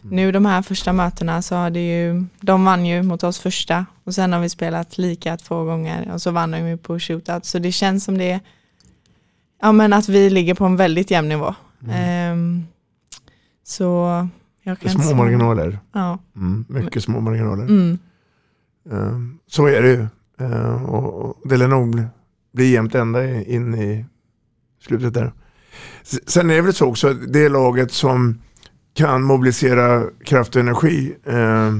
Nu de här första mötena så har det ju, de vann ju mot oss första och sen har vi spelat lika två gånger och så vann de ju på shootout. Så det känns som det, ja men att vi ligger på en väldigt jämn nivå. Ehm, så jag kan Små marginaler. Ja. Mm, mycket små marginaler. Mm. Eh, så är det ju. Eh, och, det lär nog bli, jämnt ända i- in i slutet där. Sen är det väl så också att det laget som kan mobilisera kraft och energi eh,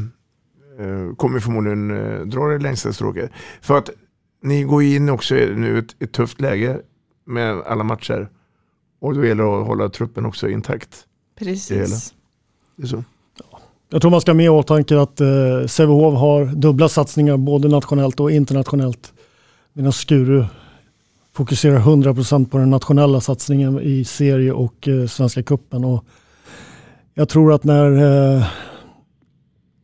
kommer förmodligen eh, dra det längsta stråket. För att ni går in också i nu ett, ett tufft läge med alla matcher. Och då gäller det att hålla truppen också intakt. i det hela. Precis. Det är så. Jag tror man ska ha med i åtanke att eh, Sävehof har dubbla satsningar både nationellt och internationellt. Medan Skuru fokuserar 100% på den nationella satsningen i serie och eh, Svenska cupen. Och Jag tror att när eh,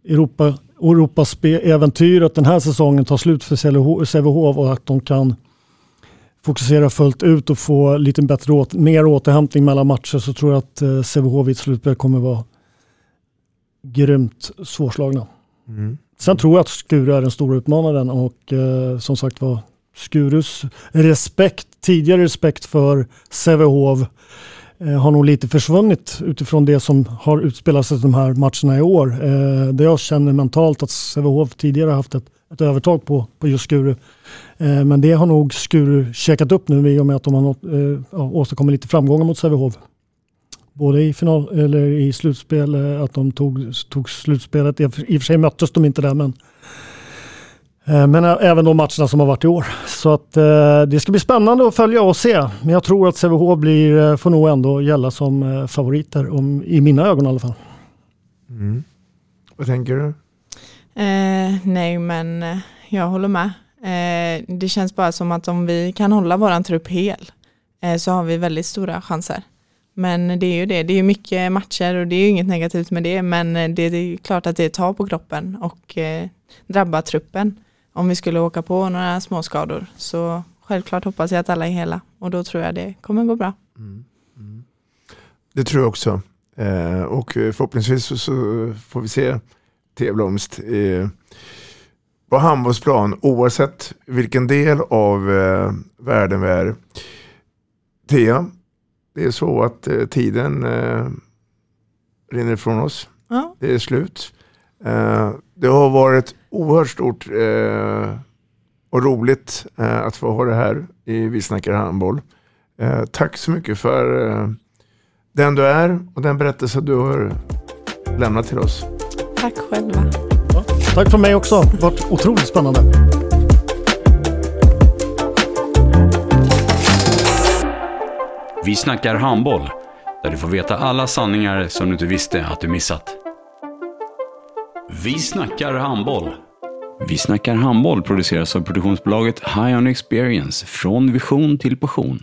Europa, Europaspel-äventyret den här säsongen tar slut för Sävehof- Sävehof och att de kan fokusera fullt ut och få lite bättre åt, mer återhämtning mellan matcher så tror jag att eh, Sävehof i ett slutspel kommer vara grymt svårslagna. Mm. Sen tror jag att Skuru är den stora utmanaren och eh, som sagt var Skurus respekt, tidigare respekt för Sävehof eh, har nog lite försvunnit utifrån det som har utspelat sig de här matcherna i år. Eh, det jag känner mentalt att Sävehof tidigare haft ett, ett övertag på, på just Skuru. Eh, men det har nog Skuru käkat upp nu i och med att de har nått, eh, ja, åstadkommit lite framgångar mot Sävehof. Både i final eller i slutspel, eh, att de tog, tog slutspelet. I och för sig möttes de inte där men eh, Men eh, även de matcherna som har varit i år. Så att eh, det ska bli spännande att följa och se. Men jag tror att Sävehof blir, eh, får nog ändå gälla som favoriter, om, i mina ögon i alla fall. Mm. Vad tänker du? Eh, nej, men eh, jag håller med. Eh, det känns bara som att om vi kan hålla våran trupp hel eh, så har vi väldigt stora chanser. Men det är ju det, det är ju mycket matcher och det är ju inget negativt med det, men eh, det är klart att det tar på kroppen och eh, drabbar truppen om vi skulle åka på några småskador. Så självklart hoppas jag att alla är hela och då tror jag det kommer gå bra. Mm, mm. Det tror jag också. Eh, och eh, förhoppningsvis så, så får vi se T-blomst eh, på handbollsplan oavsett vilken del av eh, världen vi är. Thea, det är så att eh, tiden eh, rinner ifrån oss. Ja. Det är slut. Eh, det har varit oerhört stort eh, och roligt eh, att få ha det här i Vi snackar handboll. Tack så mycket för den du är och den berättelse du har lämnat till oss. Tack själva. Tack från mig också. Det har varit otroligt spännande. Vi snackar handboll, där du får veta alla sanningar som du inte visste att du missat. Vi snackar handboll. Vi snackar handboll produceras av produktionsbolaget High On Experience, från vision till passion.